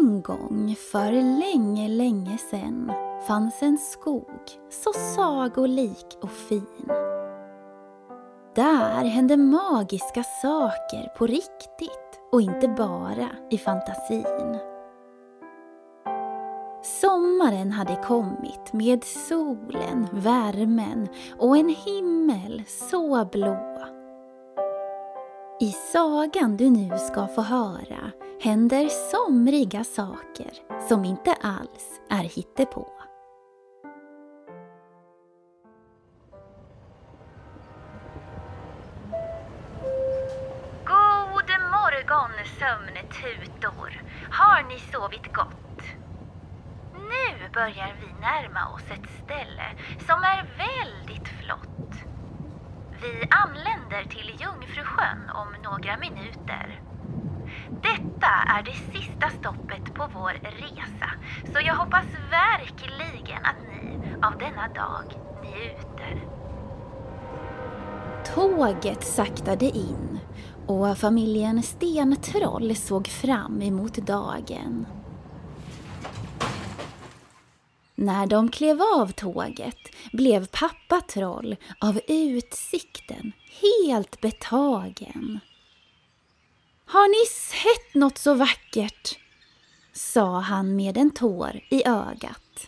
En gång För länge, länge sen fanns en skog så sagolik och fin. Där hände magiska saker på riktigt och inte bara i fantasin. Sommaren hade kommit med solen, värmen och en himmel så blå. I sagan du nu ska få höra händer somriga saker som inte alls är hittepå. God morgon sömntutor! Har ni sovit gott? Nu börjar vi närma oss ett ställe som är väldigt flott. Vi anländer till Jungfrusjön om några minuter. Detta är det sista stoppet på vår resa, så jag hoppas verkligen att ni av denna dag njuter. Tåget saktade in och familjen Stentroll såg fram emot dagen. När de klev av tåget blev pappa Troll av utsikten helt betagen. Har ni sett något så vackert? sa han med en tår i ögat.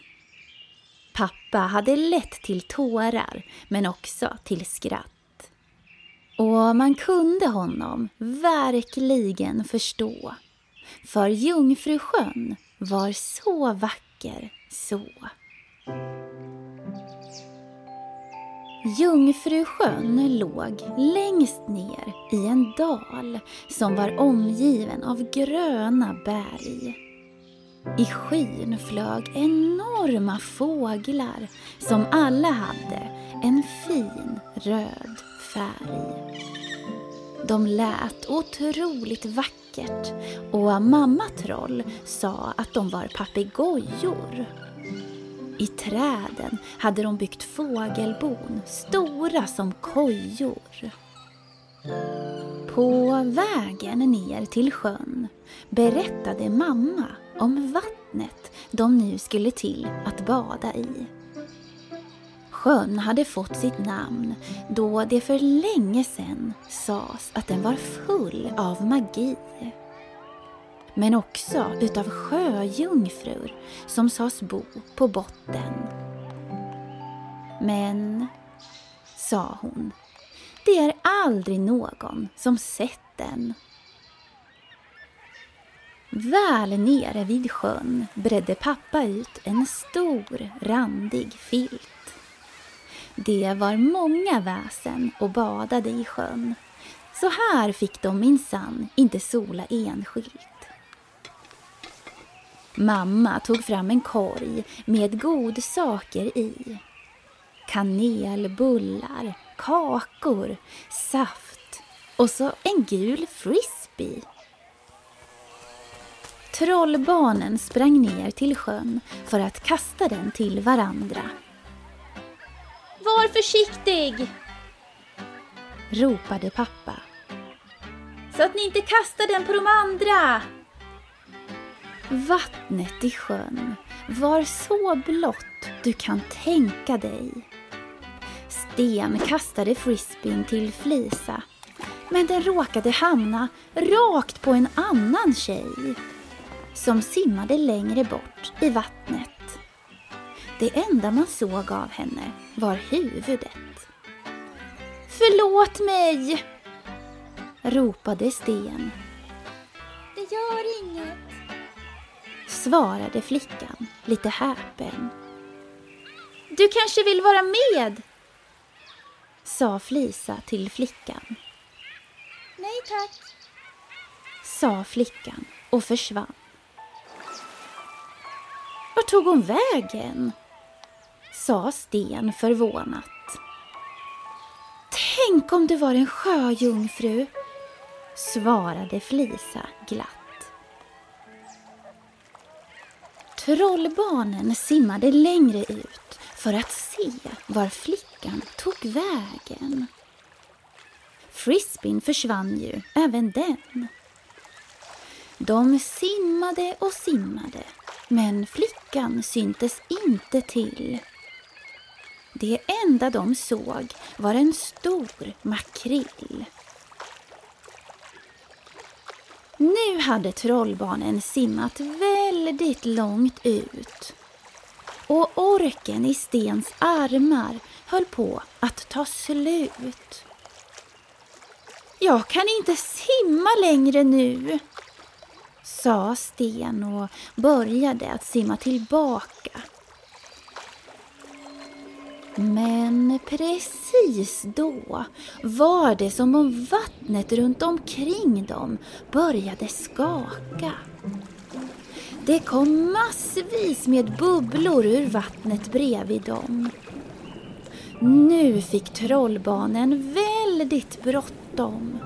Pappa hade lätt till tårar men också till skratt. Och man kunde honom verkligen förstå. För Jungfrusjön var så vacker så. Jungfrusjön låg längst ner i en dal som var omgiven av gröna berg. I skyn flög enorma fåglar som alla hade en fin röd färg. De lät otroligt vackert och mamma Troll sa att de var papegojor. I träden hade de byggt fågelbon stora som kojor. På vägen ner till sjön berättade mamma om vattnet de nu skulle till att bada i. Sjön hade fått sitt namn då det för länge sedan sades att den var full av magi. Men också utav sjöjungfrur som sades bo på botten. Men, sa hon, det är aldrig någon som sett den. Väl nere vid sjön bredde pappa ut en stor randig filt. Det var många väsen och badade i sjön. Så här fick de minsann inte sola enskilt. Mamma tog fram en korg med godsaker i. Kanelbullar, kakor, saft och så en gul frisbee. Trollbarnen sprang ner till sjön för att kasta den till varandra. Var försiktig! ropade pappa. Så att ni inte kastar den på de andra! Vattnet i sjön var så blått du kan tänka dig. Sten kastade frisbeen till Flisa, men den råkade hamna rakt på en annan tjej som simmade längre bort i vattnet. Det enda man såg av henne var huvudet. Förlåt mig! ropade Sten. Det gör inget. Svarade flickan lite häpen. Du kanske vill vara med? Sa Flisa till flickan. Nej tack. Sa flickan och försvann. Vart tog hon vägen? Sa Sten förvånat. Tänk om det var en sjöjungfru, svarade Flisa glatt. Trollbarnen simmade längre ut för att se var flickan tog vägen. Frisbeen försvann ju, även den. De simmade och simmade, Men flickan syntes inte till. Det enda de såg var en stor makrill. Nu hade trollbarnen simmat väldigt långt ut och orken i Stens armar höll på att ta slut. Jag kan inte simma längre nu, sa Sten och började att simma tillbaka. Men precis då var det som om vattnet runt omkring dem började skaka. Det kom massvis med bubblor ur vattnet bredvid dem. Nu fick trollbarnen väldigt bråttom.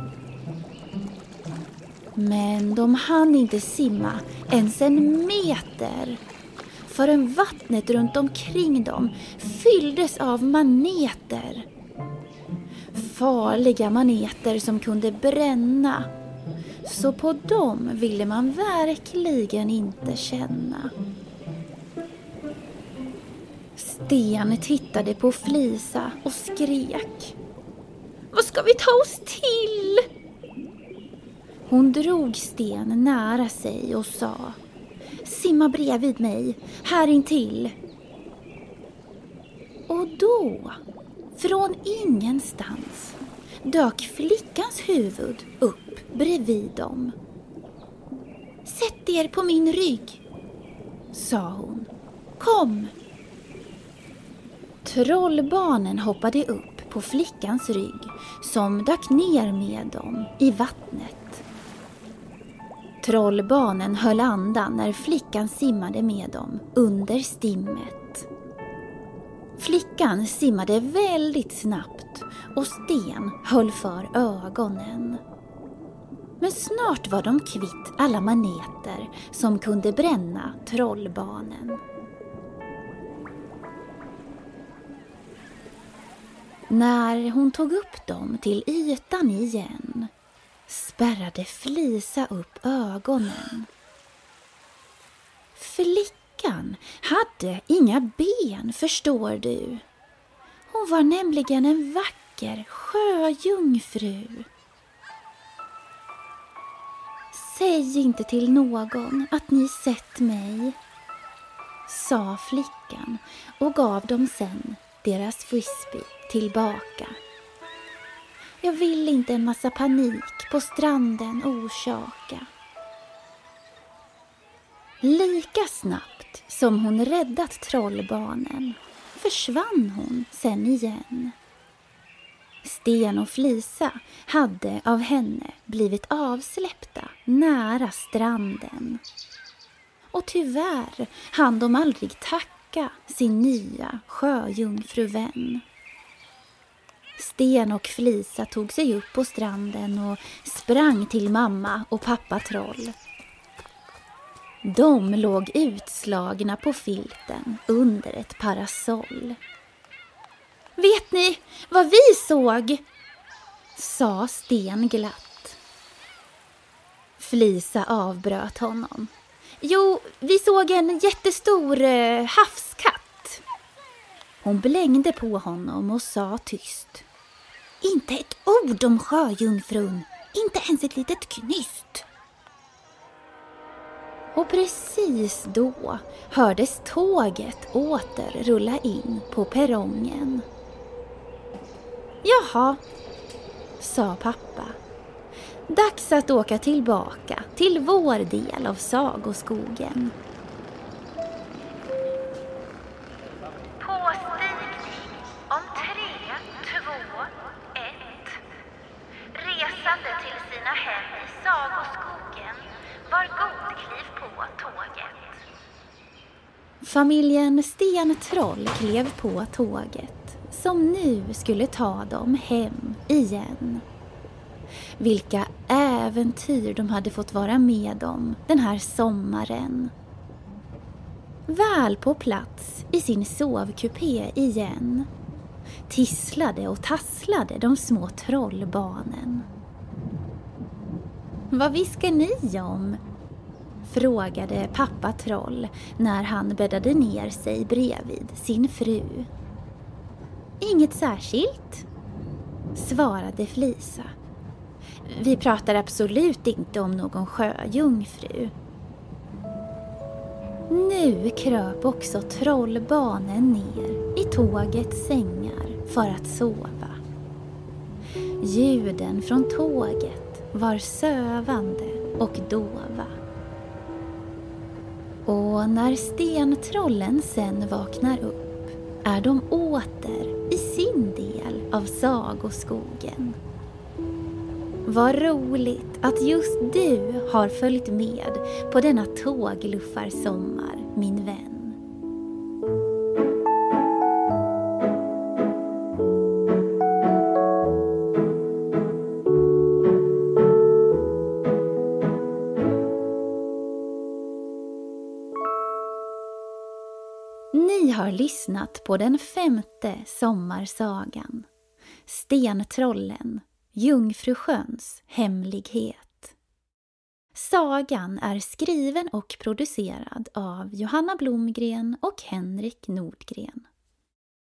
Men de hann inte simma ens en meter förrän vattnet runt omkring dem fylldes av maneter. Farliga maneter som kunde bränna. Så på dem ville man verkligen inte känna. Sten tittade på Flisa och skrek. Vad ska vi ta oss till? Hon drog Sten nära sig och sa Simma bredvid mig, här intill. Och då, från ingenstans, dök flickans huvud upp bredvid dem. Sätt er på min rygg, sa hon. Kom! Trollbarnen hoppade upp på flickans rygg som dök ner med dem i vattnet. Trollbarnen höll andan när flickan simmade med dem under stimmet. Flickan simmade väldigt snabbt och Sten höll för ögonen. Men snart var de kvitt alla maneter som kunde bränna trollbarnen. När hon tog upp dem till ytan igen spärrade Flisa upp ögonen. Flickan hade inga ben, förstår du. Hon var nämligen en vacker sjöjungfru. Säg inte till någon att ni sett mig, sa flickan och gav dem sen deras frisbee tillbaka. Jag vill inte en massa panik på stranden orsaka. Lika snabbt som hon räddat trollbarnen försvann hon sen igen. Sten och Flisa hade av henne blivit avsläppta nära stranden. Och tyvärr hann de aldrig tacka sin nya sjöjungfruvän. Sten och Flisa tog sig upp på stranden och sprang till mamma och pappa Troll. De låg utslagna på filten under ett parasoll. Vet ni vad vi såg? sa Sten glatt. Flisa avbröt honom. Jo, vi såg en jättestor eh, havskatt. Hon blängde på honom och sa tyst. Inte ett ord om sjöjungfrun, inte ens ett litet knyst. Och precis då hördes tåget åter rulla in på perrongen. Jaha, sa pappa. Dags att åka tillbaka till vår del av sagoskogen. Familjen Stentroll klev på tåget som nu skulle ta dem hem igen. Vilka äventyr de hade fått vara med om den här sommaren. Väl på plats i sin sovkupé igen tisslade och tasslade de små trollbarnen. Vad viskar ni om? Frågade pappa Troll när han bäddade ner sig bredvid sin fru. Inget särskilt, svarade Flisa. Vi pratar absolut inte om någon sjöjungfru. Nu kröp också trollbarnen ner i tågets sängar för att sova. Ljuden från tåget var sövande och dova. Och när stentrollen sen vaknar upp är de åter i sin del av sagoskogen. Vad roligt att just du har följt med på denna tågluffarsommar, min vän. Ni har lyssnat på den femte sommarsagan Stentrollen Jungfrusjöns hemlighet. Sagan är skriven och producerad av Johanna Blomgren och Henrik Nordgren.